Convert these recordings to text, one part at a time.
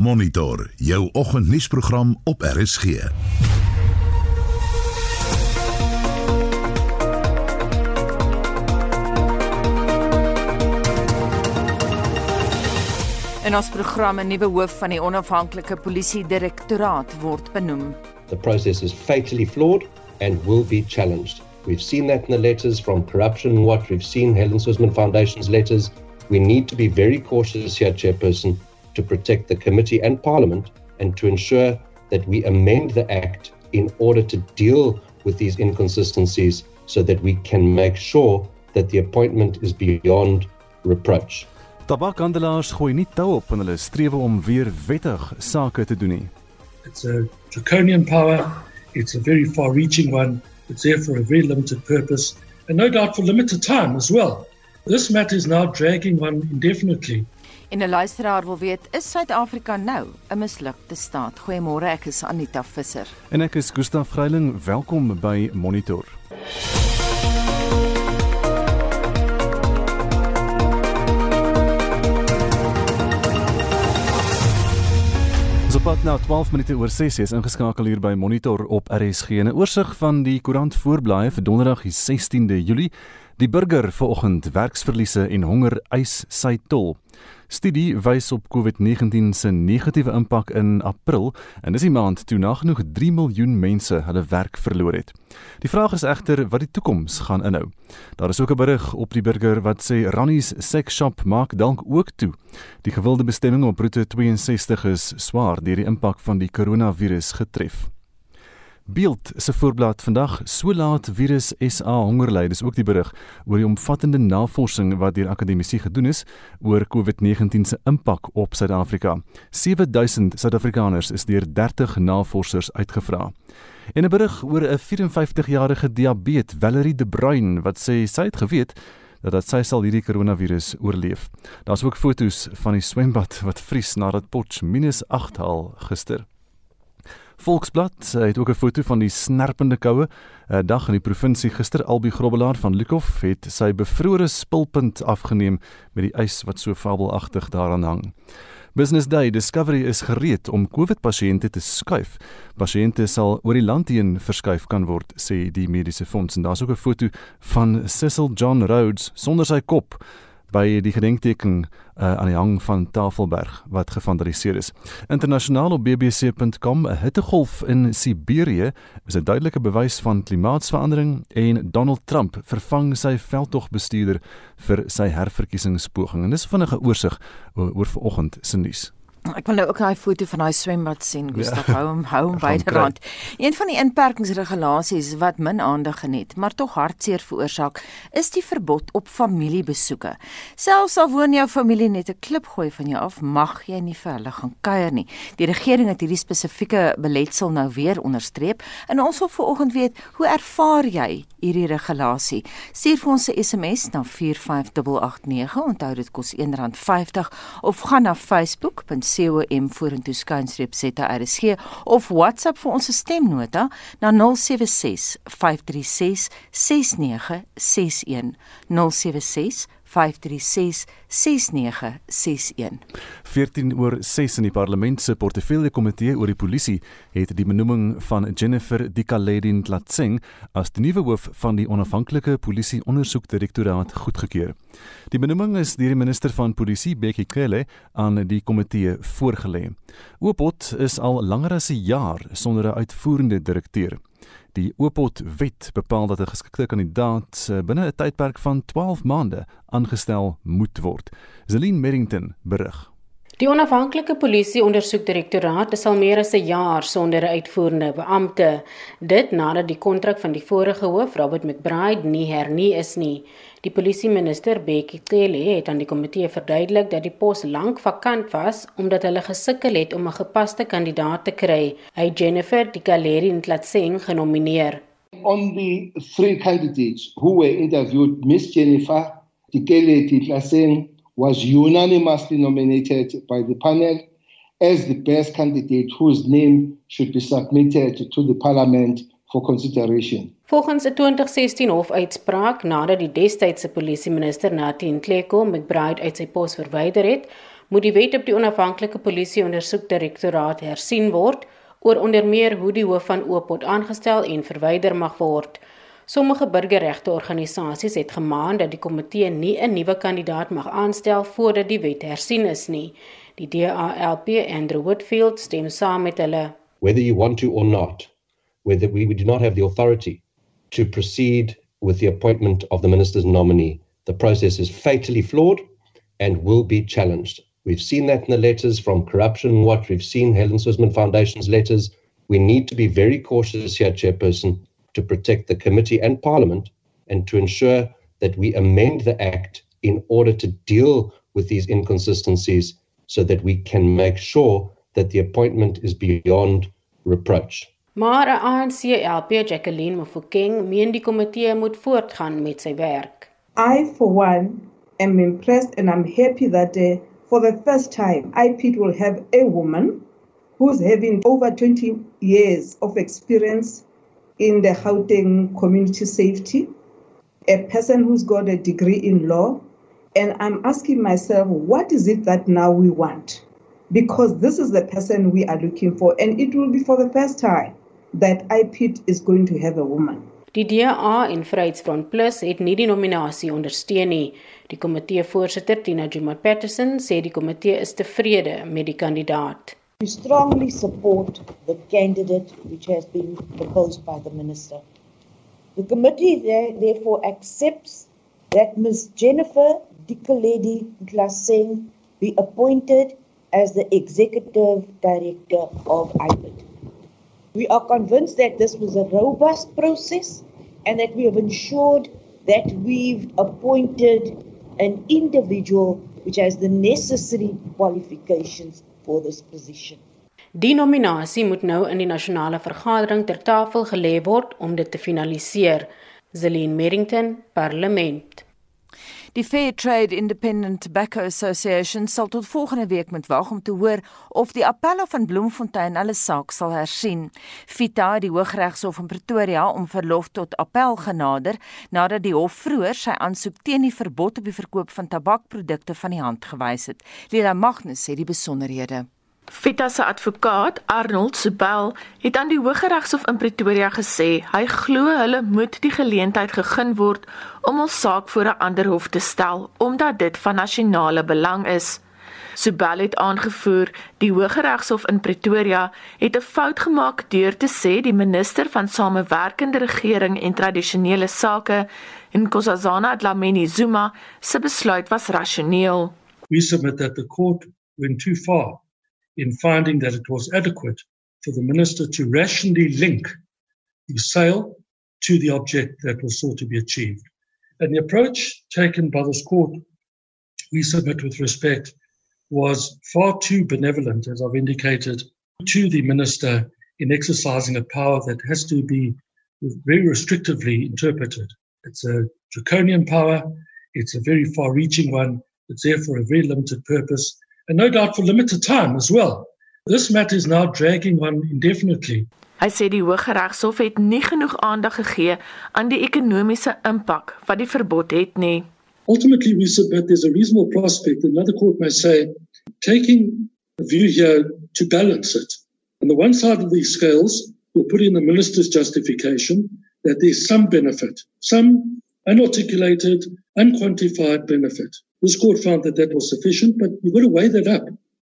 Monitor jou oggendnuusprogram op RSG. In ons program 'n nuwe hoof van die onafhanklike polisie direktoraat word benoem. The process is fatally flawed and will be challenged. We've seen that in the letters from Corruption Watch. We've seen Helen Suzman Foundation's letters. We need to be very cautious here, Chairperson, to protect the committee and Parliament and to ensure that we amend the Act in order to deal with these inconsistencies so that we can make sure that the appointment is beyond reproach. Tabakhandelaars gooi nie tou op en hulle streef om weer wettig sake te doen nie. It's a draconian power. It's a very far-reaching one. It's there for a very limited purpose, and no doubt for limited time as well. This matter is now dragging on indefinitely. En 'n luisteraar wil weet, is Suid-Afrika nou 'n mislukte staat? Goeiemôre, ek is Anita Visser. En ek is Gustaf Greiling. Welkom by Monitor. Pat nou 12 minute oor 6 is ingeskakel hier by Monitor op RSG. 'n Oorsig van die koerant voorblaaie vir Donderdag die 16de Julie. Die burger vanoggend werksverliese en honger eis sy tol. Studie wys op COVID-19 se negatiewe impak in April en dis die maand toe nagenoeg 3 miljoen mense hulle werk verloor het. Die vraag is egter wat die toekoms gaan inhou. Daar is ook 'n berig op die burger wat sê Rannies Sex Shop maak dalk ook toe. Die gewilde bestemming op roete 62 is swaar deur die impak van die koronavirus getref. Beeld se voorblad vandag so laat virus SA hongerly dis ook die berig oor die omvattende navorsing wat deur akademici gedoen is oor COVID-19 se impak op Suid-Afrika. 7000 Suid-Afrikaners is deur 30 navorsers uitgevra. En 'n berig oor 'n 54-jarige diabetes, Valerie De Bruin, wat sê sy het geweet dat dat sy sal hierdie koronavirus oorleef. Daar's ook foto's van die swembad wat vries nadat Potch -8 haal gister. Volksblad het ook 'n foto van die snerpende koue. 'n Dag in die provinsie gister Albi Grobbelaar van Lukhof het sy bevrore spulpunt afgeneem met die ys wat so fabelagtig daaraan hang. Business Day Discovery is gereed om COVID-pasiënte te skuif. Pasiënte sal oor die land heen verskuif kan word, sê die mediese fonds en daar's ook 'n foto van Cecil John Rhodes sonder sy kop by die gedenkteken uh, aan die hang van Tafelberg wat gevandaliseer is. Internasionaal op bbc.com 'n hittegolf in Siberië is 'n duidelike bewys van klimaatsverandering en Donald Trump vervang sy veldtogbestuurder vir sy herverkiesingspoging. En dis vinnige oorsig oor, oor vanoggend se nuus. Ek wil nou ook daai foto van daai swembad sien, Gustav. Ja. Hou hom, hou hom byderhand. Een van die inperkingsregulasies wat min aandag geniet, maar tog hartseer veroorsaak, is die verbod op familiebesoeke. Selfs al woon jou familie net 'n klip gooi van jou af, mag jy nie vir hulle gaan kuier nie. Die regering het hierdie spesifieke beletsel nou weer onderstreep en ons wil vanoggend weet, hoe ervaar jy hierdie regulasie? Stuur vir ons 'n SMS na 45889. Onthou dit kos R1.50 of gaan na facebook.com COM vorentoe skynstreep ZRSG of WhatsApp vir ons stemnota na 076 536 6961 076 536 6961. 14 oor 6 in die parlement se portefeulje komitee oor die polisie het die benoeming van Jennifer Dikaledin Tlatseng as die nuwe hoof van die onafhanklike polisie ondersoekdirektoraat goedgekeur. Die benoeming is deur die minister van polisie Bekkie Cele aan die komitee voorgelê. Oopot is al langer as 'n jaar sonder 'n uitvoerende direkteur. Die Oopot wet bepaal dat 'n geskikte kandidaat eh, binne 'n tydperk van 12 maande aangestel moet word. Zelin Merrington berig. Die onafhanklike polisie ondersoekdirektoraat is al meer as 'n jaar sonder 'n uitvoerende beampte. Dit nadat die kontrak van die vorige hoof, Robert McBride, nie hernie is nie. Die polisieminister Bekkie Cele het aan die komitee verduidelik dat die pos lank vakant was omdat hulle gesukkel het om 'n gepaste kandidaat te kry. Hy Jennifer Dikaleri Ntlatseng genomineer. On the three candidates who were interviewed, Miss Jennifer Dikaleri Ntlatseng was unanimously nominated by the panel as the best candidate whose name should be submitted to the parliament for consideration. Volgens 'n 2016 hofuitspraak nadat die destydse polisieminister Nathi Nhleko McBride uit sy pos verwyder het, moet die wet op die onafhanklike polisie ondersoekdirektoraat hersien word oor onder meer hoe die hoof van Oopot aangestel en verwyder mag word. Sommige burgerregteorganisasies het gemaan dat die komitee nie 'n nuwe kandidaat mag aanstel voordat die wet hersien is nie. Die DALP Andrew Woodfield stem saam met hulle. Whether you want to or not, whether we, we do not have the authority to proceed with the appointment of the minister's nominee, the process is fatally flawed and will be challenged. We've seen that in the letters from Corruption Watch. We've seen Helen Swisman Foundation's letters. We need to be very cautious here, Chairperson, to protect the committee and Parliament and to ensure that we amend the Act in order to deal with these inconsistencies so that we can make sure that the appointment is beyond reproach. Maar ANC LP Jacqueline Mofokeng meen die komitee moet voortgaan met sy werk. I for one am impressed and I'm happy that uh, for the first time, IPIT will have a woman who's having over 20 years of experience in the Gauteng community safety, a person who's got a degree in law. And I'm asking myself, what is it that now we want? Because this is the person we are looking for, and it will be for the first time that IPIT is going to have a woman. Die DA en Vryheidsfront Plus het nie die nominasie ondersteun nie. Die komitee voorsitter Tina Juma Patterson sê die komitee is tevrede met die kandidaat. We strongly support the candidate which has been proposed by the minister. The committee therefore accepts that Ms Jennifer Dikoledi Glaseng be appointed as the executive director of IPID. We are convinced that this was a robust process and that we have ensured that we've appointed an individual which has the necessary qualifications for this position. Die nominasie moet nou in die nasionale vergadering ter tafel gelê word om dit te finaliseer. Zelin Merrington, Parlement. Die Fair Trade Independent Tobacco Association sal tot volgende week moet wag om te hoor of die appelle van Bloemfontein hulle saak sal hersien. Vita, die Hooggeregshof in Pretoria, om verlof tot appel genader nadat die hof vroeër sy aansoek teen die verbod op die verkoop van tabakprodukte van die hand gewys het. Lila Magnus sê die besonderhede. Fita se advokaat Arnold Subel het aan die Hooggeregshof in Pretoria gesê hy glo hulle moet die geleentheid gegee word om hul saak voor 'n ander hof te stel omdat dit van nasionale belang is. Subel het aangevoer die Hooggeregshof in Pretoria het 'n fout gemaak deur te sê die minister van samewerkende regering en tradisionele sake Nkosazana Dlamini Zuma se besluit was rasioneel. We submit that the court went too far in finding that it was adequate for the minister to rationally link the sale to the object that was sought to be achieved. And the approach taken by this court, we submit with respect, was far too benevolent, as I've indicated, to the minister in exercising a power that has to be very restrictively interpreted. It's a draconian power, it's a very far reaching one, it's there for a very limited purpose, and no doubt for limited time as well. This matter is now dragging on indefinitely. Hy sê die Hooggeregshof het nie genoeg aandag gegee aan die ekonomiese impak wat die verbod het nie. Ultimately we submit there's a reasonable prospect that another court may say taking a view here to balance it. On the one side of these scales, we'll put in the minister's justification that there's some benefit, some unarticulated, unquantified benefit. This court found that that was sufficient, but you've got to weigh that up.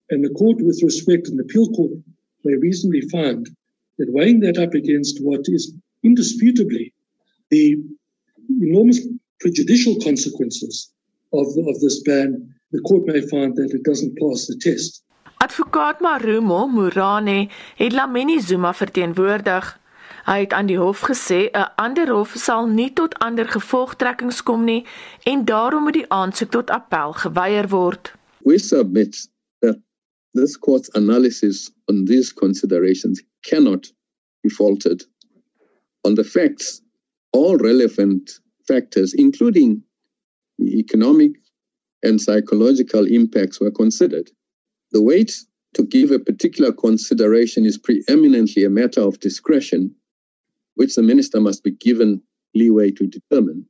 And the court, with respect, and the appeal court may reasonably find that weighing that up against what is indisputably the enormous prejudicial consequences of, of this ban, the court may find that it doesn't pass the test. Advokaat Marumo Murane het Lamini Zuma verteenwoordig. Hy het aan die hof gesê 'n ander hof sal nie tot ander gevolgtrekkings kom nie en daarom moet die aansoek tot appel geweier word. We submit that this court's analysis on these considerations cannot be faulted. On the facts, all relevant factors including the economic and psychological impacts were considered. The weight to give a particular consideration is preeminently a matter of discretion which the minister must be given leeway to determine.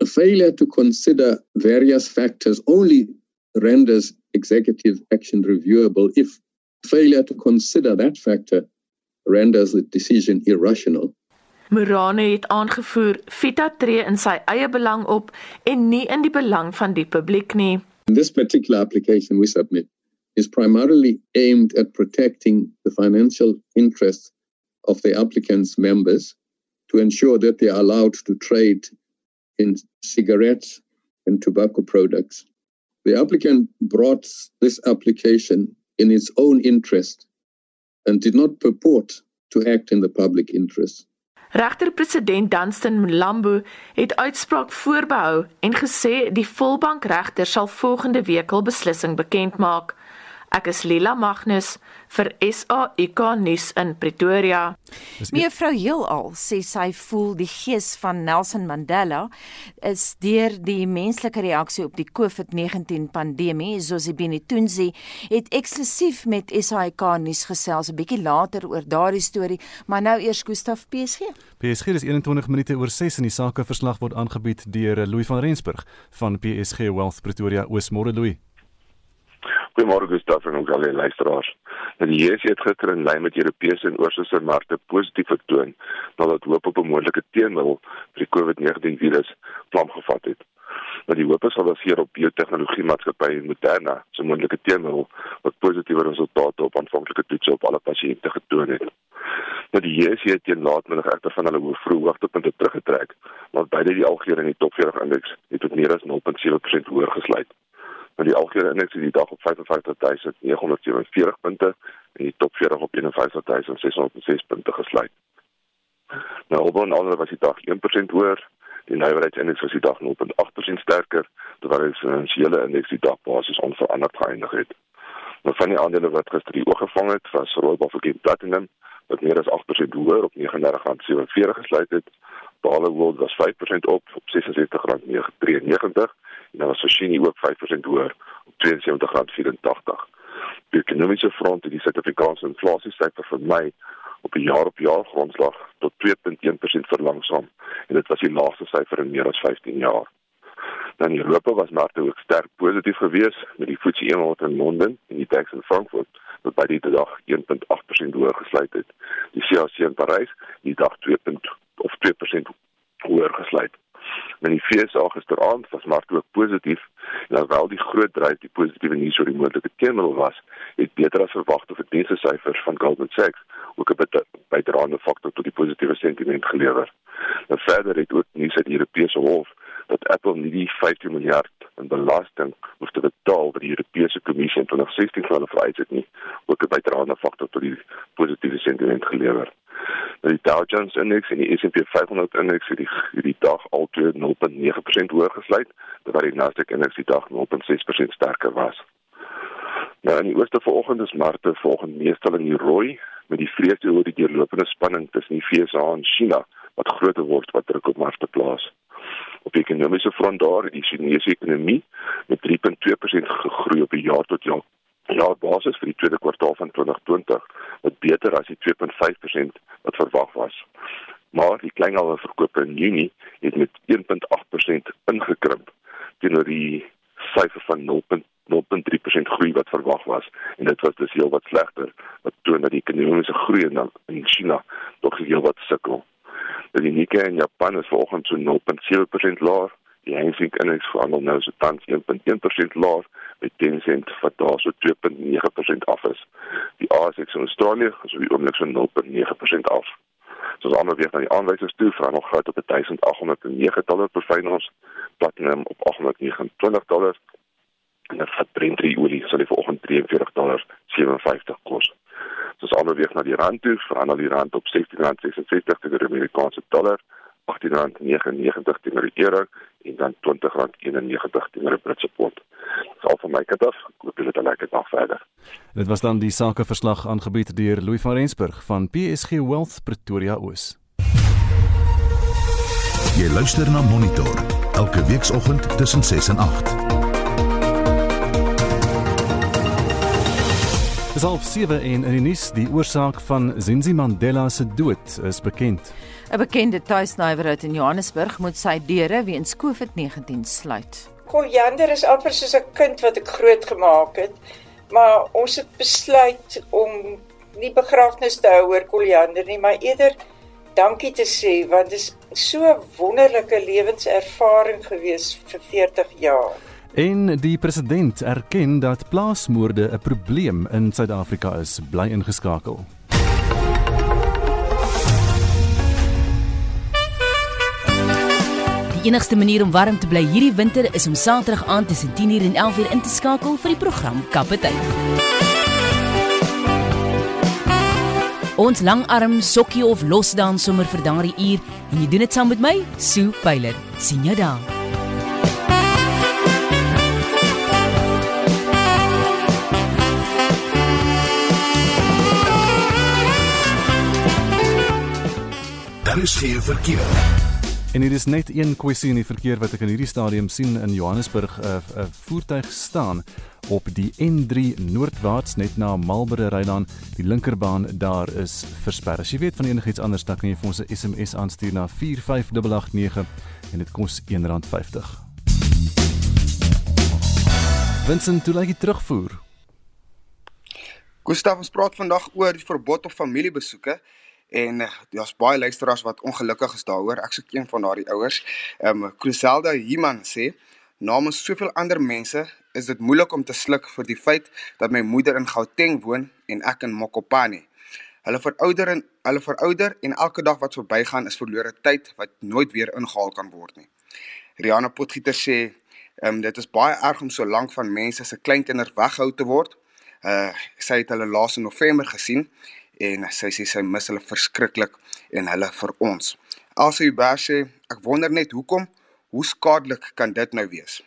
A failure to consider various factors only renders executive action reviewable if failure to consider that factor renders the decision irrational. Morane het aangevoer Vita tree in sy eie belang op en nie in die belang van die publiek nie. This particular application we submit is primarily aimed at protecting the financial interests of the applicant's members to ensure that they are allowed to trade in cigarettes and tobacco products. The applicant brought this application in its own interest and did not purport to act in the public interest. Regter president Dunstan Mlambo het uitspraak voorbehou en gesê die volbank regter sal volgende week al beslissing bekend maak. Ek is Lila Magnus vir SAIK nuus in Pretoria. Mevrou Heelal sê sy voel die gees van Nelson Mandela is deur die menslike reaksie op die COVID-19 pandemie. Zosibini Tunzi het eksklusief met SAIK nuus gesels 'n bietjie later oor daardie storie, maar nou eers Gustaf PSG. PSG is 21 minute oor 6 en die sake verslag word aangebied deur Louis van Rensburg van PSG Wealth Pretoria Oosmôre Louis. Goeiemôre Gustaf en ook al die luisteraars. Die JSE het gister in lyn met Europese en oosterse markte positief vertoon nadat hoop op 'n moontlike teenmiddel vir die COVID-19 virus vlam gevat het. Nou die hoop is gebaseer op biotehnologie maatskappy Moderna se moontlike teenmiddel wat positiewe resultate op aanvanklike toetse op alle pasiënte getoon het. Nou die JSE het teen laatmiddag egter van hulle vroeg hoogtepunte teruggetrek, maar beide die algehele en die top 40 indeks het tot meer as 0.7% hoër gesluit met die algehele indeks die dag op 55947 punte en die top 40 op 51606 punte gesluit. Nou op 'n ander was die dag 1% hoër. Die nywerheidsindeks was die dag 0.8% sterker terwyl die finansiële indeks die dag basies onveranderd geëindig het. Nou van die aandele wat gister die oog gevang het, was Royal Bafokeng Platinum wat meer as 8% hoër op R39.47 gesluit het. Bale World was 5% op op R66.93 en dan was Soshini ook 5% hoër op R72.84. Die ekonomiese front het die Suid-Afrikaanse inflasiesyfer vir Mei op 'n jaar op jaar grondslag tot 2.1% verlangsaam en dit was die laagste syfer in meer as 15 jaar. Dan in Europa was markte ook sterk positief geweest met die FTSE 100 in Londen en die DAX in Frankfurt wat by die dag 1.8% hoër gesluit het. Die CAC in Parys die dag 2. of 2% hoër gesluit. Met die FSA gisteraand was markte ook positief en alhoewel die groot dryf die positiewe nuus oor die moontlike teenmiddel was, het beter as verwagte verdienste syfers van Goldman Sachs ook 'n bydraende faktor tot die positiewe sentiment gelewer. Nou verder het ook nuus uit die Europese Hof dat Apple nie die 15 miljard in belasting hoef te betaal wat die Europese Kommissie in 2016 vir hulle vereis het nie, ook 'n bydraende faktor tot die positiewe sentiment gelewer. Nou die Dow Jones Index en die S&P 500 Index het die, die dag al 0.9% hoër gesluit, terwyl die Nasdaq Index die dag 0.6% sterker was. Nou in die ooste vanoggend is markte volgens meestal in die rooi met die vrees oor die deurlopende spanning tussen die VSA en China wat groter word wat druk op markte plaas. Op die ekonomiese front daar, die Chinese ekonomie met 3.2% gegroei op 'n jaar tot jaar jaar basis vir die tweede kwartaal van 2020 wat beter as die 2.5% wat verwag was. Maar die kleinhandelverkope in Junie het met 1.8% ingekrimp teenoor die syfer van 0.0.3% groei wat verwag was en dit was dus heelwat slegter wat toon dat die ekonomiese groei in, in China tog heelwat sukkel. Die Nikkei in Japan is volgens so 0.7% laer Die Hang Seng Index verhandel nou so tans 1.1% laer met Tencent wat daar so 2.9% af is. Die ASX in Australië is op die oomblik so 0.9% af. Soos ander weer van die aanwysers toe verhandel goud op 1809 dollar per fynons, platinum op 829 dollar en dan Brent olie sal die vanoggend 43 dollar 57 kos. Soos ander weer na die rand toe verhandel die rand op 16.66 teen die Amerikaanse dollar. R18.99 teenoor die euro en dan R20.91 teenoor die Britse pond. Dis al van my kant af. Ek hoop julle het 'n lekker dag verder. Dit was dan die sakeverslag aangebied deur Louis van Rensburg van PSG Wealth Pretoria Oos. Jy luister na Monitor elke weekoggend tussen 6 en 8. Dis half 7 en in die nuus die oorsaak van Zinzi Mandela se dood is bekend. 'n Bekende tuisnywerheid in Johannesburg moet sy deure weens COVID-19 sluit. Koriander is amper soos 'n kind wat ek groot gemaak het. Maar ons het besluit om nie begrafnis te hou oor Koriander nie, maar eerder dankie te sê want dit is so 'n wonderlike lewenservaring gewees vir 40 jaar. En die president erken dat plaasmoorde 'n probleem in Suid-Afrika is, bly ingeskakel. Die enigste manier om warm te bly hierdie winter is om Saterdag aand tussen 10:00 en 11:00 in te skakel vir die program Kaptein. Ons langarm sokkie of losdans sommer vir daardie uur en jy doen dit saam met my, Sue Pyler. Sien jou daar. Daar is geen verkeer. En hier is net een kwessie in die verkeer wat ek in hierdie stadium sien in Johannesburg 'n uh, uh, voertuig staan op die N3 noordwaarts net na Marlborough rydaan. Die linkerbaan daar is versper. As jy weet van enigiets anders, dan kan jy vir ons 'n SMS aanstuur na 45889 en dit kos R1.50. Vincent, toe lyk dit terugvoer. Gustav, ons praat vandag oor die verbod op familiebesoeke. En eh, daar's baie luisteraars wat ongelukkig is daaroor. Ek soek een van daardie ouers. Ehm um, Cruselda Himan sê namens soveel ander mense is dit moeilik om te sluk vir die feit dat my moeder in Gauteng woon en ek in Mokopane. Hulle verouder en hulle verouder en elke dag wat verbygaan is verlore tyd wat nooit weer ingehaal kan word nie. Riana Potgieter sê ehm um, dit is baie erg om so lank van mense se kleinkinders weghou te word. Uh sy het hulle laas in November gesien en sy sê sy mis hulle verskriklik en hulle vir ons. Elsie Hubert sê ek wonder net hoekom hoe skadelik kan dit nou wees?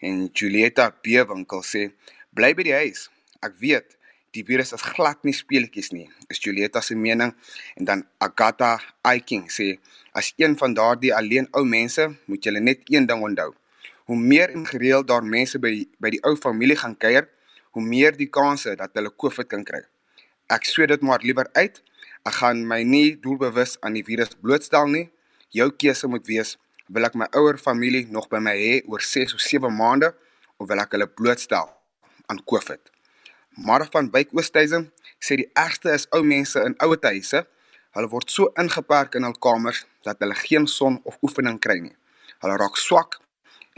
En Julieta Bewinkel sê bly by die huis. Ek weet die virus is glad nie speletjies nie. Is Julieta se mening en dan Agatha Aiking sê as een van daardie alleen ou mense moet jy net een ding onthou. Hoe meer en gereeld daar mense by by die ou familie gaan kuier, hoe meer die kanse dat hulle COVID kan kry ek sweet dit maar liewer uit. Ek gaan my nie doelbewus aan die virus blootstel nie. Jou keuse moet wees, wil ek my ouer familie nog by my hê oor 6 of 7 maande of wil ek hulle blootstel aan COVID? Maar van Wyk Oosthuizen sê die ergste is ou mense in ouer huise. Hulle word so ingeperk in hul kamers dat hulle geen son of oefening kry nie. Hulle raak swak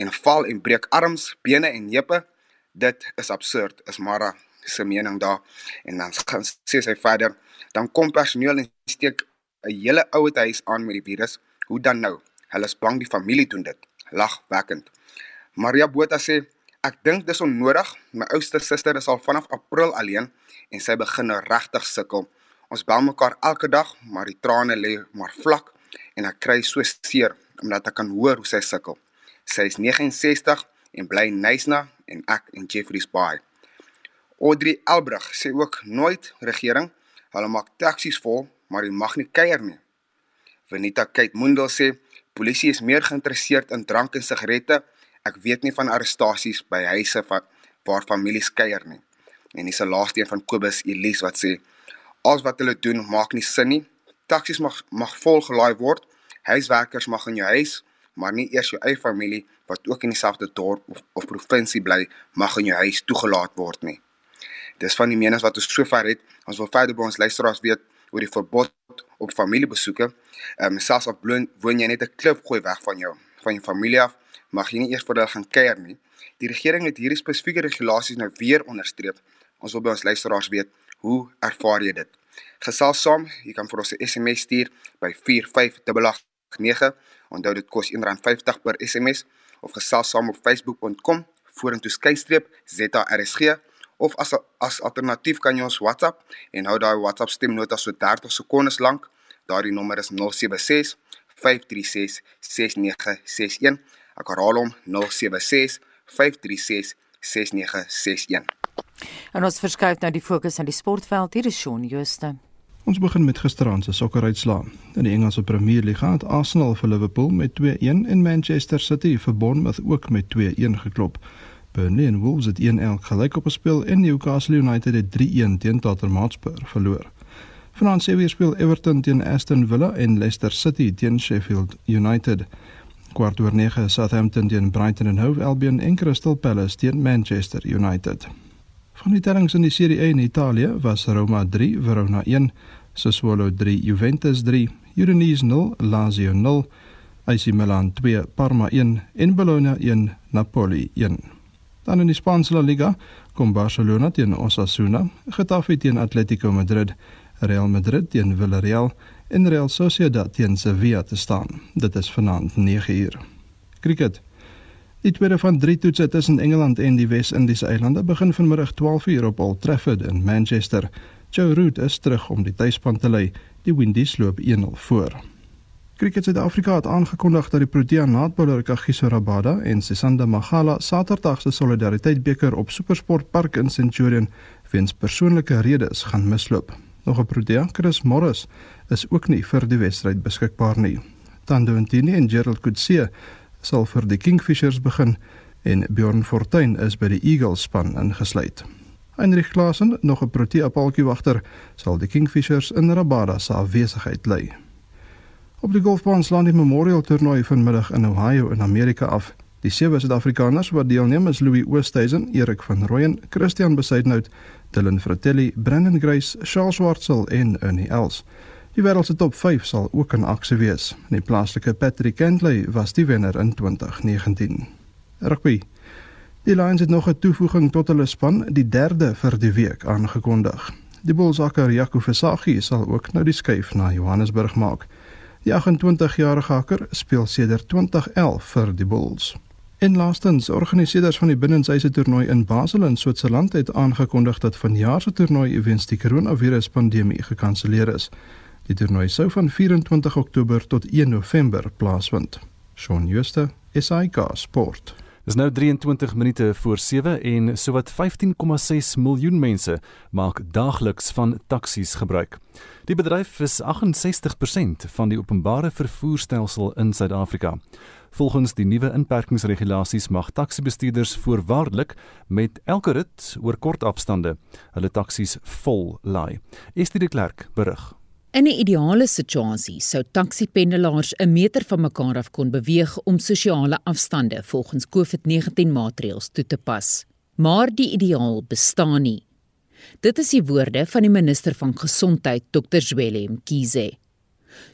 en val en breek arms, bene en heupe. Dit is absurd, is Mara se mening daar en dan gaan sê sy verder dan kom personeel en steek 'n hele ouete huis aan met die virus. Hoe dan nou? Hulle is bang die familie doen dit. Lagwekkend Maria Botha sê ek dink dis onnodig. My ouste suster is al vanaf april alleen en sy begin nou regtig sukkel. Ons bel mekaar elke dag maar die trane lê maar vlak en ek kry so seer omdat ek kan hoor hoe sy sukkel. Sy is 69 en bly in Nysna en ek in Jeffreys Bay Audrey Elbrug sê ook nooit regering, hulle maak taksies vol, maar jy mag nie kuier nie. Venita Kate Mundel sê polisie is meer geïnteresseerd in drank en sigarette. Ek weet nie van arrestasies by huise van waar families kuier nie. En dis 'n laaste een van Kobus Elise wat sê alles wat hulle doen maak nie sin nie. Taksies mag mag vol gelaai word. Huiswerkers mag in jou huis, maar nie eers jou eie familie wat ook in dieselfde dorp of, of provinsie bly mag in jou huis toegelaat word nie. Dis van die menings wat ons sover het. Ons wil verder by ons luisteraars weet oor die verbod op familiebesoeke. Ehm um, selfs bloon, woon jy net 'n klip gooi weg van jou van jou familie af, mag jy nie eers vir hulle gaan kuier nie. Die regering het hierdie spesifieke regulasies nou weer onderstreep. Ons wil by ons luisteraars weet, hoe ervaar jy dit? Gesels saam, jy kan vir ons 'n SMS stuur by 45889. Onthou dit kos R1.50 per SMS of gesels saam op facebook.com vorentoe skynstreep ZARSG of as as alternatief kan jy ons WhatsApp en hou daai WhatsApp stemnota so 30 sekondes lank. Daardie nommer is 076 536 6961. Ek herhaal hom 076 536 6961. En ons verskuif nou die fokus aan die sportveld. Hier is Shaun Jooste. Ons begin met gisteraand se sokkeruitslae. In die Engelse Premier League het Arsenal vir Liverpool met 2-1 en Manchester City vir Bournemouth ook met 2-1 geklop. Burnley en Wolves het 1-1 gelyk op gespeel en Newcastle United het 3-1 teen Tottenham Hotspur verloor. Vanaand se weer speel Everton teen Aston Villa en Leicester City teen Sheffield United. Kwart oor 9 Southampton teen Brighton and Hove Albion en Crystal Palace teen Manchester United. Van die tellings in die Serie A in Italië was Roma 3, Verona 1, Sassuolo 3, Juventus 3, Udinese 0, Lazio 0, AC Milan 2, Parma 1 en Bologna 1, Napoli 1. Dan in die Spaanse La Liga kom Barcelona teen Osasuna, Getafe teen Atletico Madrid, Real Madrid teen Villarreal en Real Sociedad teen Sevilla te staan. Dit is vanaand 9uur. Cricket. Die tweede van drie toetse tussen Engeland en die Wes-Indiese eilande begin vanmiddag 12uur op Old Trafford in Manchester. Joe Root is terug om die tuisspan te lei. Die Windies loop 1-0 voor. Cricket Suid-Afrika het aangekondig dat die Protea naadbouler Kagiso Rabada en Sisanda Magala Saterdag se Solidariteit beker op Supersport Park in Centurion weens persoonlike redes gaan misloop. Nog 'n Protea, Chris Morris, is ook nie vir die wedstryd beskikbaar nie. Tando Ntini en Gerald Kutse sal vir die Kingfishers begin en Bjorn Fortuin is by die Eagles span ingesluit. Heinrich Klaasen, nog 'n Protea paaltjie wagter, sal die Kingfishers in Rabada se afwesigheid lei. Op die golfbaan slaan die Memorial Toernooi vanmiddag in Ohio in Amerika af. Die sewe Suid-Afrikaners wat deelneem is Louis Oosthuizen, Erik van Rooyen, Christian Besuidnout, Dylan Fratelli, Brandon Grace, Charles Swartsel en Ernie Els. Die wêreld se top 5 sal ook in aksie wees. Die plaaslike Patrick Kentley was die wenner in 2019. Rugby. Die Lions het nog 'n toevoeging tot hulle span, die derde vir die week aangekondig. Die Bullsakker Jaco Versaghi sal ook nou die skuif na Johannesburg maak. Die 28-jarige hakker speel sedert 2011 vir die Bulls. En laastens, organiseerders van die binnenshuise toernooi in Basel in Switserland het aangekondig dat vanjaar se toernooi weens die koronaviruspandemie gekanselleer is. Die toernooi sou van 24 Oktober tot 1 November plaasvind. Shaun Schuster, SAK Sport. Dis nou 23 minute voor 7 en sowat 15,6 miljoen mense maak daagliks van taksies gebruik. Die bedryf is 68% van die openbare vervoerstelsel in Suid-Afrika. Volgens die nuwe inperkingsregulasies mag taksibestuurders voorwaardelik met elke rit oor kort afstande hulle taksies vol laai. Estie de Klerk berig. In 'n ideale situasie sou taksipendelaars 'n meter van mekaar af kon beweeg om sosiale afstande volgens COVID-19 maatreëls toe te pas. Maar die ideaal bestaan nie. Dit is die woorde van die minister van gesondheid, Dr. Zweli Mkhize.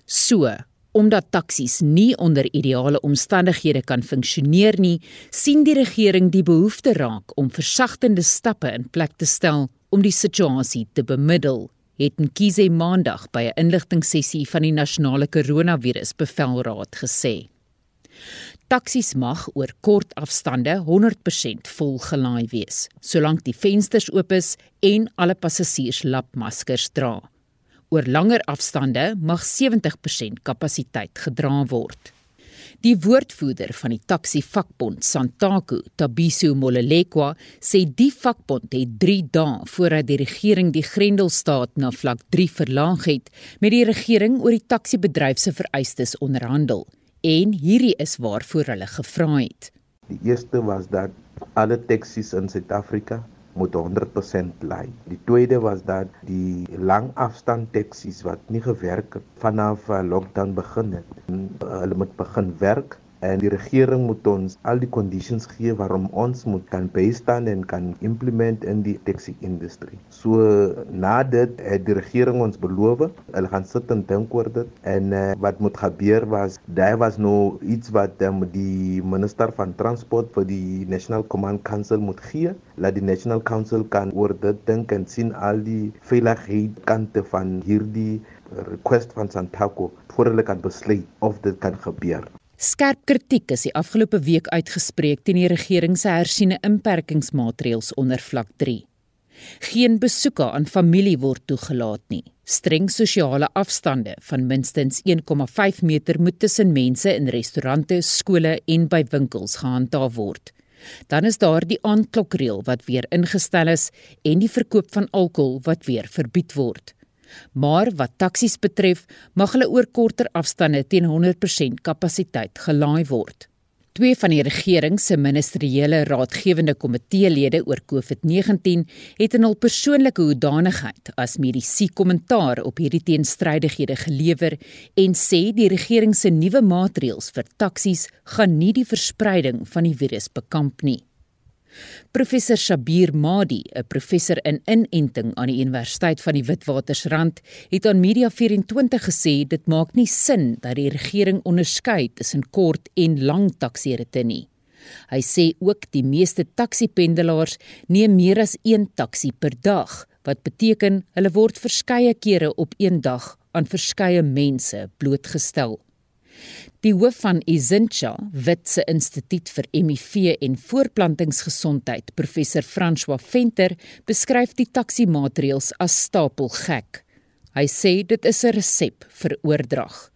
So, omdat taksies nie onder ideale omstandighede kan funksioneer nie, sien die regering die behoefte raak om versagtende stappe in plek te stel om die situasie te bemiddel het Nkize Maandag by 'n inligtingsessie van die nasionale koronavirus bevelraad gesê. Taksies mag oor kort afstande 100% vol gelaai wees, solank die vensters oop is en alle passasiers lapmaskers dra. Oor langer afstande mag 70% kapasiteit gedra word. Die woordvoerder van die taxi vakbond Santaku, Tabiso Molelekwa, sê die vakbond het 3 dae voordat die regering die Grendelstaat na vlak 3 verlaag het, met die regering oor die taxi-bedryf se vereistes onderhandel en hierdie is waarvoor hulle gevra het. Die eerste was dat alle taxis in Suid-Afrika moet 100% lei. Die tweede was dat die langafstand taksies wat nie gewerk het vanaf uh, lockdown begin het, hulle moet begin werk en die regering moet ons al die conditions gee waarom ons moet kan bystaan en kan implement in die taxi industrie. So na dit het die regering ons beloof, hulle gaan sit en dink en uh, wat moet gebeur was daar was nou iets wat um, minister van transport vir die National Command Council moet gee, laat die National Council kan oor dit dink en sien al die veiligheid kante van hierdie request van Santaco voor hulle kan besluit of dit kan gebeur. Skerp kritiek is die afgelope week uitgespreek teen die regering se hersiene inperkingsmaatreëls onder vlak 3. Geen besoeke aan familie word toegelaat nie. Streng sosiale afstande van minstens 1,5 meter moet tussen mense in restaurante, skole en by winkels gehandhaaf word. Dan is daar die aandklokreël wat weer ingestel is en die verkoop van alkohol wat weer verbied word. Maar wat taksies betref, mag hulle oor korter afstande teen 100% kapasiteit gelaai word. Twee van die regering se ministeriële raadgewende komiteelede oor COVID-19 het in hul persoonlike hoedanigheid as medisy kommentaar op hierdie teenstrydighede gelewer en sê die regering se nuwe maatreëls vir taksies gaan nie die verspreiding van die virus bekamp nie. Professor Shabir Madi, 'n professor in inenting aan die Universiteit van die Witwatersrand, het aan Media 24 gesê dit maak nie sin dat die regering onderskei tussen kort en lang taksieritte nie. Hy sê ook die meeste taksipendelaars neem meer as een taksi per dag, wat beteken hulle word verskeie kere op een dag aan verskeie mense blootgestel. Die hoof van Izincha, Witse Instituut vir HIV en Voorplantingsgesondheid, professor François Venter, beskryf die taksimaatreëls as stapelgek. Hy sê dit is 'n resep vir oordrag.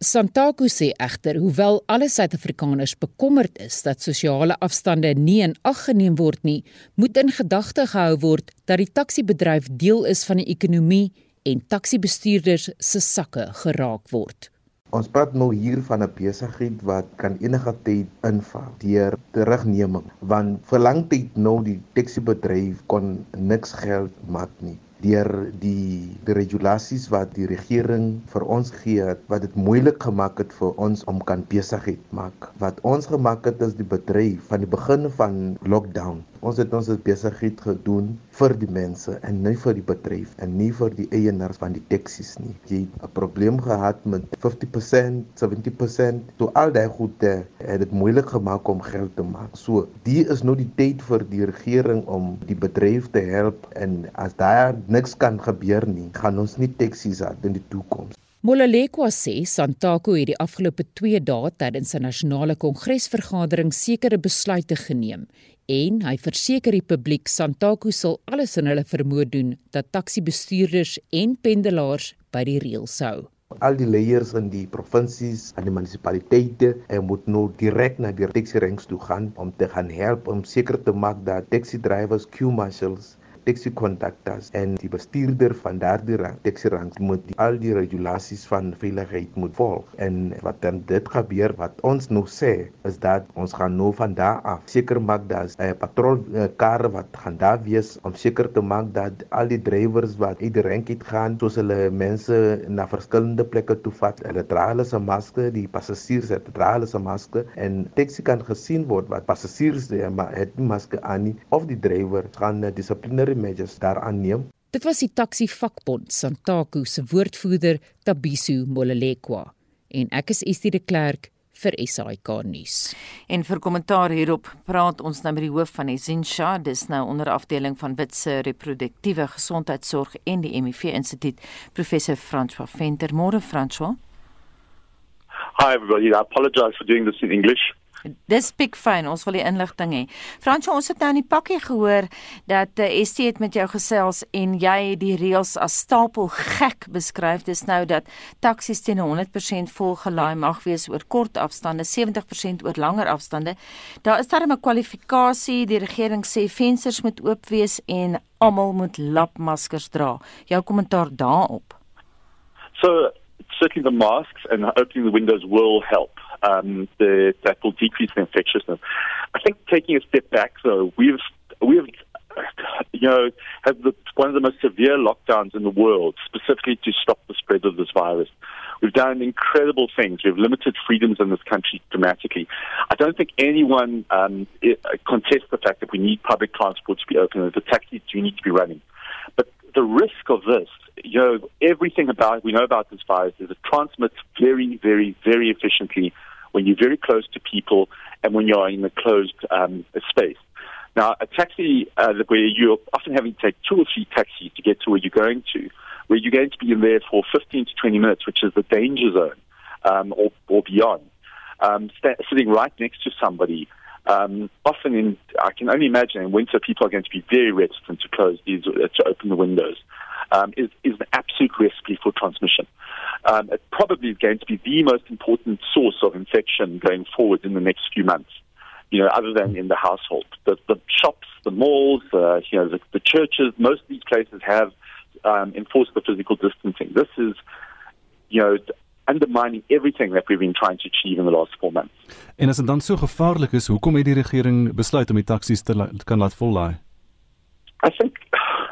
Santaku sê egter, hoewel alle Suid-Afrikaners bekommerd is dat sosiale afstande nie in ag geneem word nie, moet in gedagte gehou word dat die taksibedryf deel is van die ekonomie en taksibestuurders se sakke geraak word. Ons praat nou hier van 'n besigheid wat kan enige tyd inval deur terugneming want vir lang tyd nou die taxibedryf kon niks geld maak nie. Deur die die regulasies wat die regering vir ons gee het wat dit moeilik gemaak het vir ons om kan besigheid maak. Wat ons gemaak het is die bedryf van die begin van lockdown Ons het ons besigheid gedoen vir die mense en nie vir die bedryf en nie vir die eienaars van die taksies nie. Jy het 'n probleem gehad met 50%, 70%, so al daai goede het dit moeilik gemaak om geld te maak. So, die is nou die tyd vir die regering om die bedryf te help en as daar niks kan gebeur nie, gaan ons nie taksies hê in die toekoms. Molalekwa sê Santaku het die afgelope 2 dae tydens 'n nasionale kongresvergadering sekere besluite geneem en hy verseker die publiek Santaku sal alles in hulle vermoë doen dat taksibestuurders en pendelaars by die reëls hou. Al die leiers in die provinsies en die munisipaliteite eh, moet nou direk na die taxi ranks toe gaan om te gaan help om seker te maak dat taxi drivers, queue marshals taxi conductors en die bestuurder van daardie rang taxi rang moet die, al die regulasies van veiligheid moet volg. En wat dan dit gebeur wat ons nou sê is dat ons gaan nou van daar af seker maak dat 'n uh, patrol uh, kar wat gaan daar wees om seker te maak dat al die drywers wat uit die rank het gaan soos hulle mense na verskillende plekke toe vat hulle dra hulle se maske die passasiers het dra hulle se maske en taxi kan gesien word wat passasiers het nie maske aan nie of die drywer gaan uh, dissiplinêre measures daaraan neem. Dit was die taxi vakbond Santaku se woordvoerder Tabiso Molelekwa en ek is Estie de Klerk vir SAK nuus. En vir kommentaar hierop praat ons nou met die hoof van Esinsha, dis nou onder afdeling van Witse reproduktiewe gesondheidsorg en die HIV Instituut, professor François Venter. Môre François. Hi everybody, I apologize for doing this in English. Dis pik fyn, ons wil die inligting hê. Fransjo, ons het nou in die pakkie gehoor dat uh, eh, ST het met jou gesels en jy die reëls as stapel gek beskryf. Dis nou dat taksies teen 100% vol gelaai mag wees oor kort afstande, 70% oor langer afstande. Daar is daar 'n kwalifikasie, die regering sê vensters moet oop wees en almal moet lapmaskers dra. Jou kommentaar daarop. So certainly the masks and opening the windows will help. Um, the, that will decrease the infectiousness. I think taking a step back, though, we've we've you know had the, one of the most severe lockdowns in the world, specifically to stop the spread of this virus. We've done incredible things. We've limited freedoms in this country dramatically. I don't think anyone um, contests the fact that we need public transport to be open and the taxis do need to be running. But the risk of this, you know, everything about we know about this virus is it transmits very, very, very efficiently when you're very close to people and when you're in a closed um, space. Now, a taxi uh, where you're often having to take two or three taxis to get to where you're going to, where you're going to be in there for 15 to 20 minutes, which is the danger zone um, or, or beyond, um, st- sitting right next to somebody. Um, often in, I can only imagine in winter, people are going to be very reticent to close these, uh, to open the windows. Um, is, is an absolute recipe for transmission um, it probably is going to be the most important source of infection going forward in the next few months. You know, other than in the household, the, the shops, the malls, uh, you know, the, the churches, most of these places have um, enforced the physical distancing. This is, you know, undermining everything that we've been trying to achieve in the last 4 months. En as dit dan so gevaarlik is, hoekom het die regering besluit om die taksies te la kan laat vollaai? I think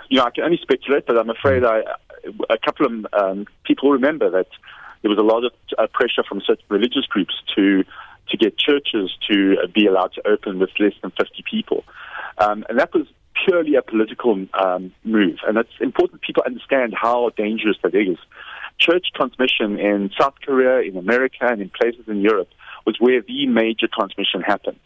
you know I can only speculate but I'm afraid I a couple of um, people remember that there was a lot of uh, pressure from certain religious groups to to get churches to uh, be allowed to open with less than 50 people. Um, and that was purely a political um, move. And it's important people understand how dangerous that is. Church transmission in South Korea, in America, and in places in Europe was where the major transmission happened.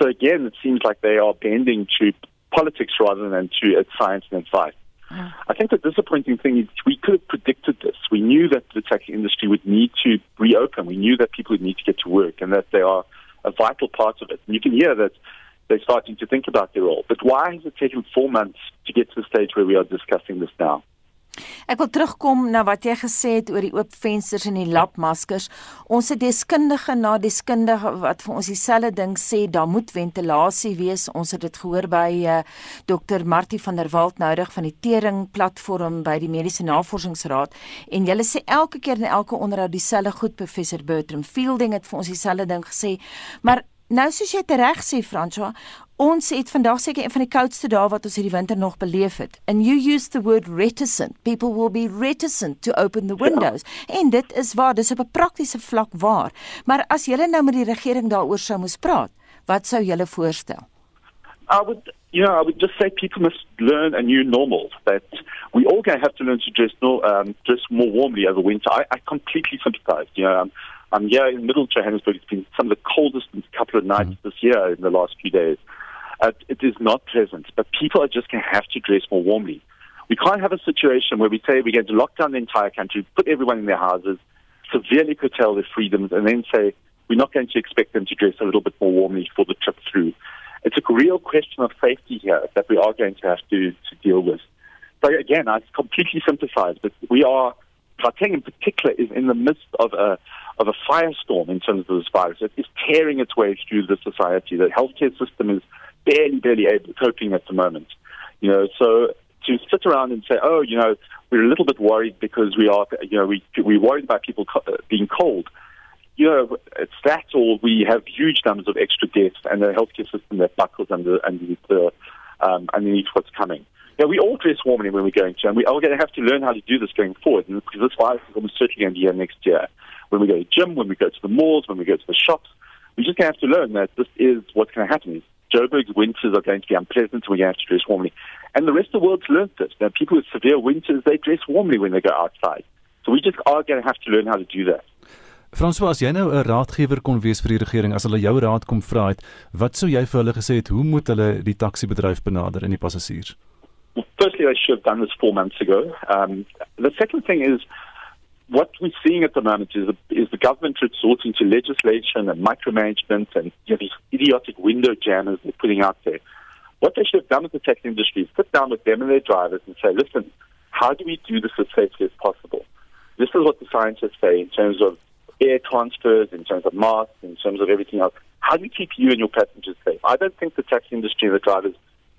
So again, it seems like they are bending to politics rather than to uh, science and advice. Mm. I think the disappointing thing is we could have predicted this. We knew that the tech industry would need to reopen. We knew that people would need to get to work and that they are a vital part of it. And you can hear that they're starting to think about their role. But why has it taken four months to get to the stage where we are discussing this now? Ek wil terugkom na wat jy gesê het oor die oop vensters en die lapmaskers. Ons het deskundige na deskundige wat vir ons dieselfde ding sê, daar moet ventilasie wees. Ons het dit gehoor by uh, eh, Dr. Martie van der Walt noudig van die Tering platform by die Mediese Navorsingsraad en hulle sê elke keer in elke onderhoud dieselfde goed professor Bertram Fielding het vir ons dieselfde ding gesê. Maar nou soos jy reg sê François, Ons het vandag seker een van die koudste dae wat ons hierdie winter nog beleef het. And you use the word reticent. People will be reticent to open the windows. Ja. En dit is waar, dis op 'n praktiese vlak waar. Maar as julle nou met die regering daaroor sou moes praat, wat sou julle voorstel? I would you know, I would just say people must learn a new normal that we all going to have to learn to dress no, um dress more warmly over winter. I, I completely sympathize. You know, I'm, I'm here in middle Johannesburg. It's been some of the coldest couple of nights mm -hmm. this year in the last few days. Uh, it is not pleasant, but people are just going to have to dress more warmly. We can't have a situation where we say we're going to lock down the entire country, put everyone in their houses, severely curtail their freedoms, and then say we're not going to expect them to dress a little bit more warmly for the trip through. It's a real question of safety here that we are going to have to, to deal with. So again, I completely sympathize, but we are, Gauteng in particular, is in the midst of a of a firestorm in terms of this virus. It is tearing its way through the society. The healthcare system is barely, barely able, coping at the moment. You know, so to sit around and say, oh, you know, we're a little bit worried because we are, you know, we we're worried about people co- uh, being cold. You know, it's that, or we have huge numbers of extra deaths and a healthcare system that buckles under underneath the um, underneath what's coming. Yeah, we all dress warmly when we're going to, and we are going to have to learn how to do this going forward. Because this virus is almost certainly going to be here next year. When we go to the gym, when we go to the malls, when we go to the shops, we're just going to have to learn that this is what's going to happen. Joburg's winters are going to be unpleasant, and we have to dress warmly. And the rest of the world's learned this. Now, people with severe winters, they dress warmly when they go outside. So we just are going to have to learn how to do that. François, as jy nou 'n raadgewer kon wees vir die regering, as hulle jou raad kom vra het, wat sou jy vir hulle gesê het hoe moet hulle die taxi bedryf benader en die passasiers? Well, firstly, I should have done this 4 months ago. Um the second thing is what we're seeing at the moment is, is the government resorting to legislation and micromanagement and you know, these idiotic window jammers they're putting out there. What they should have done with the taxi industry is sit down with them and their drivers and say, listen, how do we do this as safely as possible? This is what the scientists say in terms of air transfers, in terms of masks, in terms of everything else. How do we keep you and your passengers safe? I don't think the taxi industry and the drivers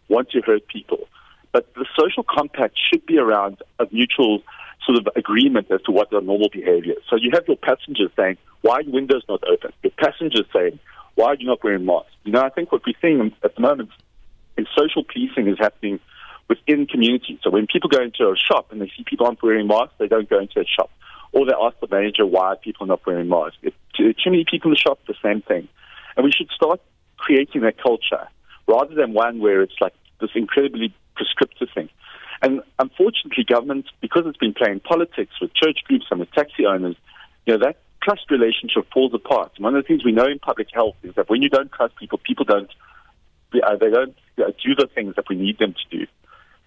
want to hurt people. But the social compact should be around a mutual sort of agreement as to what the normal behavior is. So you have your passengers saying, why are your windows not open? Your passengers saying, why are you not wearing masks? You know, I think what we're seeing at the moment is social policing is happening within communities. So when people go into a shop and they see people aren't wearing masks, they don't go into a shop. Or they ask the manager why people not wearing masks. If too many people in the shop, the same thing. And we should start creating that culture rather than one where it's like this incredibly prescriptive thing. And unfortunately, governments, because it's been playing politics with church groups and with taxi owners, you know, that trust relationship falls apart. One of the things we know in public health is that when you don't trust people, people don't, uh, they don't uh, do the things that we need them to do.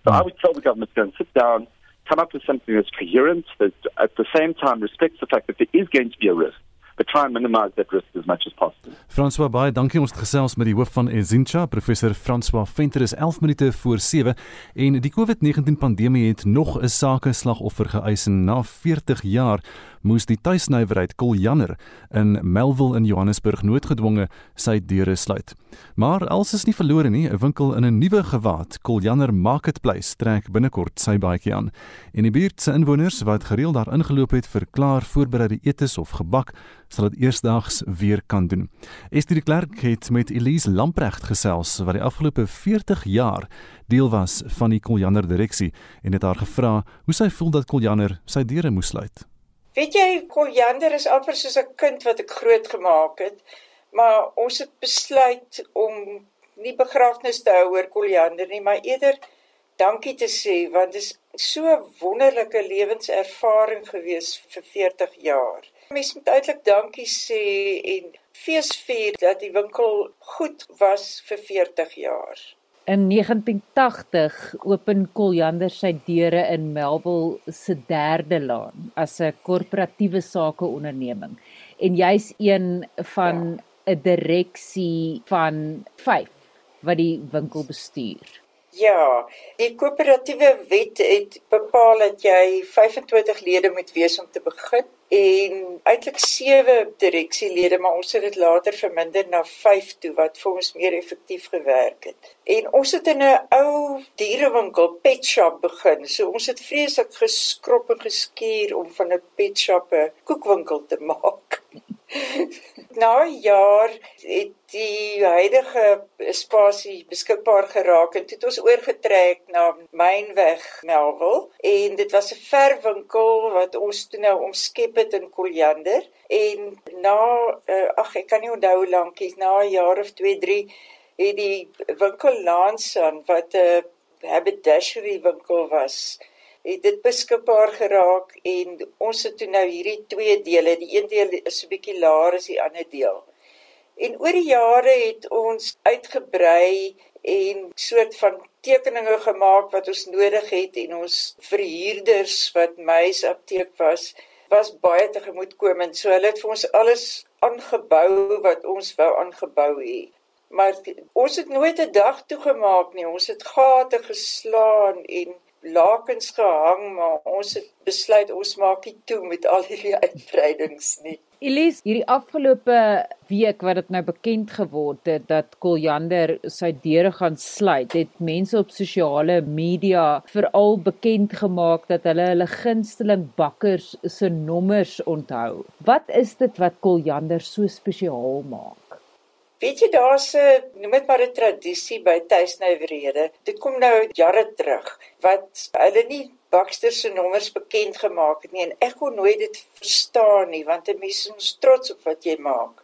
So I would tell the government to go and sit down, come up with something that's coherent, that at the same time respects the fact that there is going to be a risk. But try and minimize that risk as much as possible. François baie dankie ons het gesels met die hoof van Ezincha, professor François Venter is 11 minute voor 7 en die COVID-19 pandemie het nog 'n sake slagoffer geëis na 40 jaar moes die tuisnywerheid Koljanner in Melville in Johannesburg noodgedwonge sy deure sluit. Maar als is nie verlore nie, 'n winkel in 'n nuwe gewaad, Koljanner Marketplace, trek binnekort sy baadjie aan. En die buurt se inwoners wat gereeld daar ingeloop het vir klaar voorbereide etes of gebak, sal dit eersdaags weer kan doen. Esther de Klerk het met Elise Lamprecht gesels wat die afgelope 40 jaar deel was van die Koljanner direksie en het haar gevra hoe sy voel dat Koljanner sy deure moes sluit. Weet jy, Koljanner is amper soos 'n kind wat ek groot gemaak het, maar ons het besluit om nie begrafnis te hou oor Koljanner nie, maar eerder dankie te sê want dit is so 'n wonderlike lewenservaring gewees vir 40 jaar. Mens moet eintlik dankie sê en feesvier dat die winkel goed was vir 40 jaar. In 1980 open Koljander sy deure in Melville se derde laan as 'n korporatiewe sakeonderneming en jy's een van 'n ja. direksie van 5 wat die winkel bestuur. Ja, die koöperatiewe wet het bepaal dat jy 25 lede moet wees om te begin en eintlik 7 direksielede, maar ons het dit later verminder na 5 toe wat vir ons meer effektief gewerk het. En ons het in 'n ou dierewinkel, pet shop begin. So ons het vreeslik geskrop en geskuur om van 'n pet shop 'n koekwinkel te maak. Na jaar het die huidige spasie beskikbaar geraak en dit het ons oorgetrek na Mynweg Melville. En dit was 'n verwinkel wat ons toe nou omskep het in Koljander en na uh, ag ek kan nie onthou hoe lank na 'n jaar of 2 3 het die winkel Lansan wat 'n uh, haberdashery winkel was het dit beskikbaar geraak en ons het toe nou hierdie twee dele, die een deel is 'n bietjie laer as die ander deel. En oor die jare het ons uitgebrei en soort van tekeninge gemaak wat ons nodig het en ons verhuurders wat mys apteek was, was baie tegemoetkomend. So hulle het vir ons alles aangebou wat ons wou aangebou hê. Maar ons het nooit 'n dag toegemaak nie. Ons het gate geslaan en lakens gehang, maar ons het besluit ons maak nie toe met al hierdie uitbreidings nie. Elise, hierdie afgelope week wat dit nou bekend geword het dat Koljander sy deure gaan sluit, het mense op sosiale media veral bekend gemaak dat hulle hulle gunsteling bakkers se nommers onthou. Wat is dit wat Koljander so spesiaal maak? Weet jy daar's 'n noem dit maar 'n tradisie by tuisnywerhede. Dit kom nou jare terug wat hulle nie Baxter se nommers bekend gemaak het nie en ek kon nooit dit verstaan nie want 'n mens is trots op wat jy maak.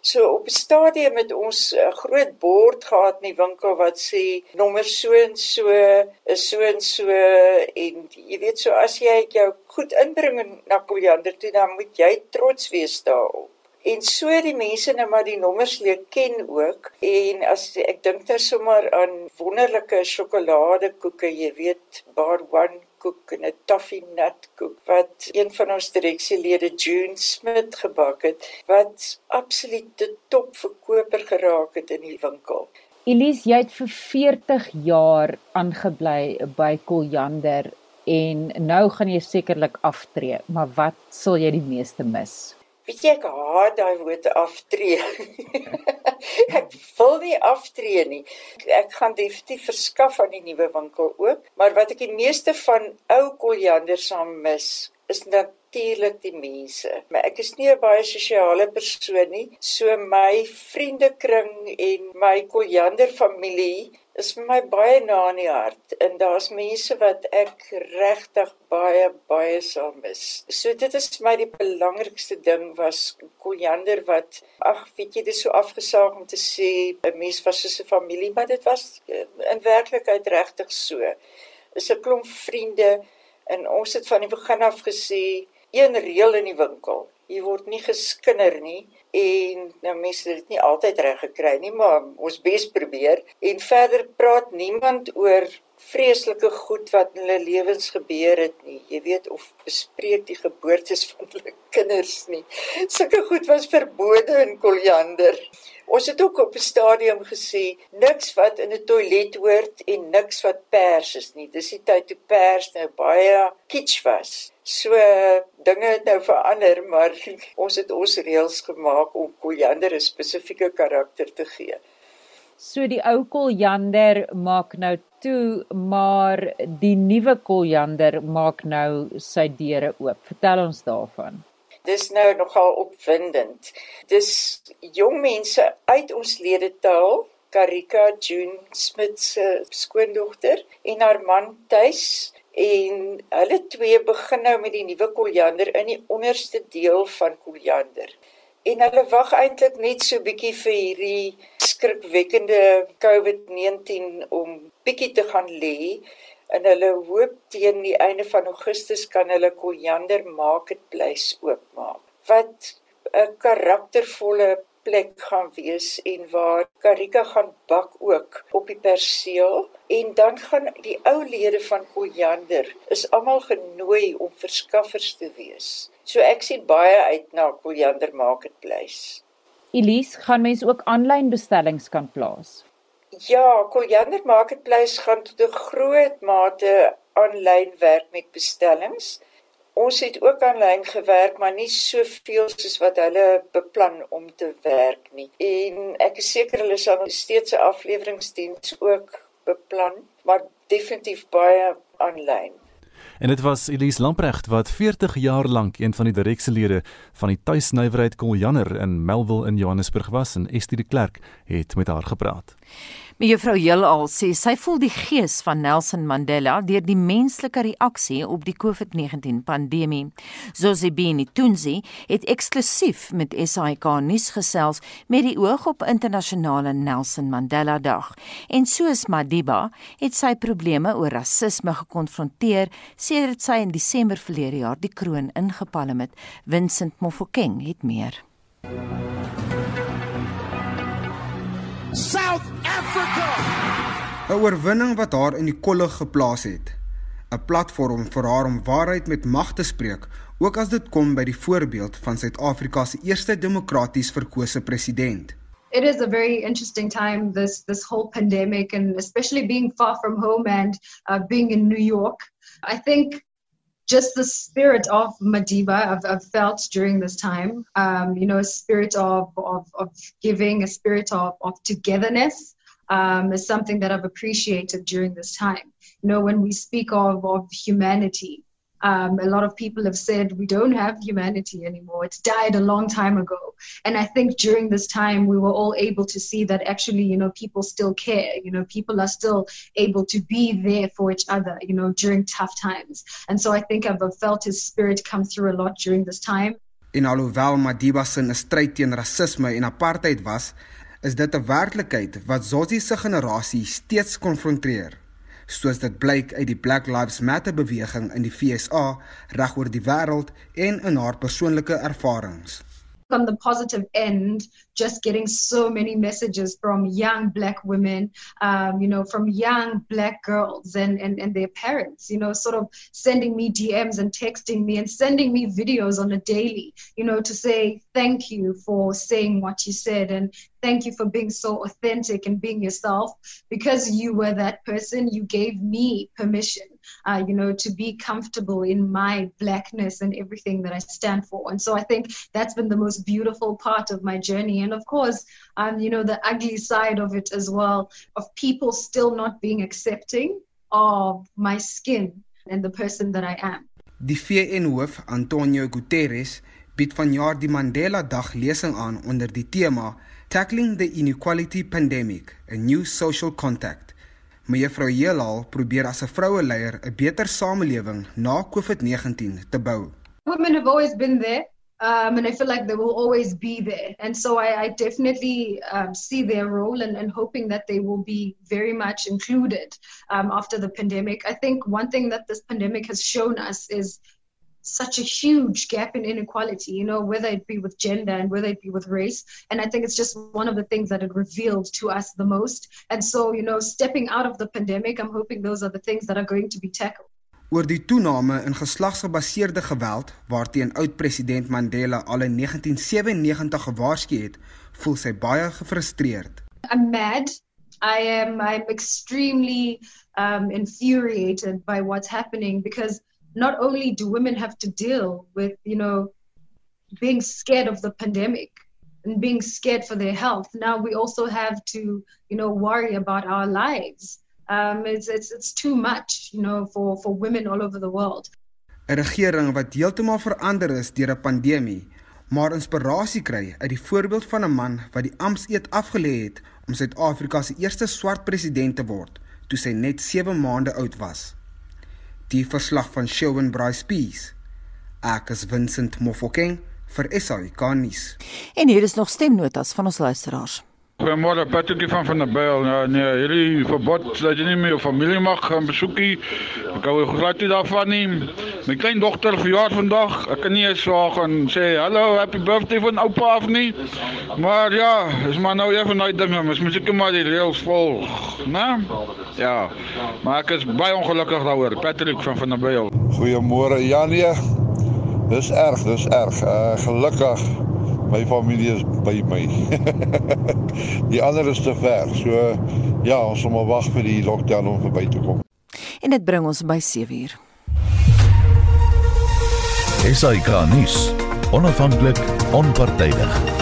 So op 'n stadium het ons 'n groot bord gehad in die winkel wat sê nommer so en so is so en so en jy weet so as jy jou goed inbring na Koljander toe dan moet jy trots wees daarop. En so die mense nou maar die nommers leer ken ook en as ek dink nou sommer aan wonderlike sjokoladekoeke, jy weet, bar one koek en 'n toffee nut koek wat een van ons direksielede June Smith gebak het wat absoluut die top verkoper geraak het in die winkel. Elise, jy het vir 40 jaar aangebly by Koljander en nou gaan jy sekerlik aftree, maar wat sal jy die meeste mis? Weet jy ek haat daai woord aftree. ek wil nie aftree nie. Ek gaan definitief verskaf aan die nuwe winkel ook, maar wat ek die meeste van ou Koljander saam mis, is natuurlik die mense. Maar ek is nie 'n baie sosiale persoon nie, so my vriendekring en my Koljander familie is vir my baie na in die hart en daar's mense wat ek regtig baie baie sal mis. So dit is vir my die belangrikste ding was Koljander wat ag weet jy dis so afgesaag om te sê 'n mens was soos 'n familie, maar dit was eh, in werklikheid regtig so. Is 'n klomp vriende en ons het van die begin af gesê een reël in die winkel. Jy word nie geskinder nie en nou mense het dit nie altyd reg gekry nie, maar ons bes probeer. En verder praat niemand oor vreeslike goed wat in hulle lewens gebeur het nie. Jy weet of bespreek die geboortes van hulle kinders nie. Sulke goed was verbode in Koljander. Ons het ook op 'n stadium gesê niks wat in 'n toilet hoort en niks wat pers is nie. Dis die tyd toe pers nou baie kitsch was. So dinge het nou verander, maar ons het ons reëls gemaak om Koljander 'n spesifieke karakter te gee. So die ou koljander maak nou toe, maar die nuwe koljander maak nou sy deure oop. Vertel ons daarvan. Dis nou nogal opwindend. Dis jong mense uit ons ledetaal, Karika June Smith se skoondogter en haar man Tuis en hulle twee begin nou met die nuwe koljander in die onderste deel van koljander en hulle wag eintlik net so bietjie vir hierdie skrikwekkende COVID-19 om bietjie te gaan lê en hulle hoop teen die einde van Augustus kan hulle Koljander Marketplace oopmaak. Wat 'n karaktervolle plek gaan wees en waar Karika gaan bak ook op die perseel. En dan gaan die ou lede van Koljander is almal genooi om verskaffers te wees. So ek sien baie uit na Koljander Marketplace. Elise, gaan mense ook aanlyn bestellings kan plaas? Ja, Koljander Marketplace gaan tot 'n groot mate aanlyn werk met bestellings. Ons het ook aanlyn gewerk, maar nie soveel soos wat hulle beplan om te werk nie. En ek is seker hulle sal steeds 'n afleweringsdiens ook beplan, maar definitief baie aanlyn. En dit was Elise Lamprecht wat 40 jaar lank een van die direksielede van die tuisnywerheid Koljanner in Melville in Johannesburg was en Estie de Klerk het met haar gepraat. Mevrou Heelal sê sy voel die gees van Nelson Mandela deur die menslike reaksie op die COVID-19 pandemie. Zozibini Tunzi het eksklusief met SAK nuus gesels met die oog op internasionale Nelson Mandela Dag. En soos Madiba het sy probleme oor rasisme gekonfronteer sedert sy in Desember verlede jaar die kroon ingepalem het. Vincent Mofokeng het meer. South Africa. 'n Oorwinning wat haar in die kolle geplaas het. 'n Platform vir haar om waarheid met mag te spreek, ook as dit kom by die voorbeeld van Suid-Afrika se eerste demokraties verkose president. It is a very interesting time this this whole pandemic and especially being far from home and uh, being in New York. I think just the spirit of Madiba I've, I've felt during this time. Um, you know, a spirit of, of, of giving, a spirit of, of togetherness um, is something that I've appreciated during this time. You know, when we speak of, of humanity, um, a lot of people have said we don't have humanity anymore. It's died a long time ago. And I think during this time, we were all able to see that actually, you know, people still care. You know, people are still able to be there for each other, you know, during tough times. And so I think I've felt his spirit come through a lot during this time. In alhoewel Madiba se 'n stryd teen rasisme en apartheid was, is dit 'n werklikheid wat Zossi se generasie steeds konfronteer soos dit blyk uit die Black Lives Matter beweging in die FSA regoor die wêreld en in haar persoonlike ervarings. On the positive end, just getting so many messages from young black women, um, you know, from young black girls and, and, and their parents, you know, sort of sending me DMs and texting me and sending me videos on a daily, you know, to say thank you for saying what you said and thank you for being so authentic and being yourself. Because you were that person you gave me permission uh, you know, to be comfortable in my blackness and everything that I stand for. And so I think that's been the most beautiful part of my journey. And of course, um, you know, the ugly side of it as well, of people still not being accepting of my skin and the person that I am. Die VN-hoof Antonio Guterres bied vanjaar die Mandela Dag lesing aan onder die tema Tackling the Inequality Pandemic: A New Social Contact. Mevrou Heelal probeer as 'n vroueleier 'n beter samelewing na COVID-19 te bou. Women have always been there. Um, and I feel like they will always be there. And so I, I definitely um, see their role and, and, hoping that they will be very much included um, after the pandemic. I think one thing that this pandemic has shown us is such a huge gap in inequality, you know, whether it be with gender and whether it be with race. And I think it's just one of the things that it revealed to us the most. And so, you know, stepping out of the pandemic, I'm hoping those are the things that are going to be tackled. Oor die toename in geslagsgebaseerde geweld waarteen oud-president Mandela al in 1997 gewaarsku het, voel sy baie gefrustreerd. I'm mad. I am I'm extremely um infuriated by what's happening because not only do women have to deal with, you know, being scared of the pandemic and being scared for their health, now we also have to, you know, worry about our lives. Um, it's, it's, it's too much, you know, for, for women all over the world. 'n Regering wat heeltemal verander is deur 'n pandemie, maar inspirasie kry uit die voorbeeld van 'n man wat die ampteed afgelê het om Suid-Afrika se eerste swart president te word toe sy net 7 maande oud was. Die verslag van Sherwin Bryce Peace. Ek is Vincent Mofokeng vir SAK nuus. En hier is nog stemnotas van ons luisteraars. Goeiemôre Patrick van van der Byl. Ja, nee, hierdie verbod dat jy nie meer jou familie mag gaan besoekie. Ek hou glad nie daarvan nie. My kleindogter verjaar vandag. Ek kan nie eens so gaan sê hallo, happy birthday van oupa af nie. Maar ja, is maar nou een van daai dinge, mens moet seker maar die reëls volg, né? Ja. Maar ek is baie ongelukkig daaroor. Patrick van van der Byl. Goeiemôre Janie. Dis erg, dis erg. Uh, gelukkig my familie is by my. die ander is te ver. So ja, ons moet maar wag vir die lockdown om verby te kom. En dit bring ons by 7uur. SAK nuus. Onafhanklik, onpartydig.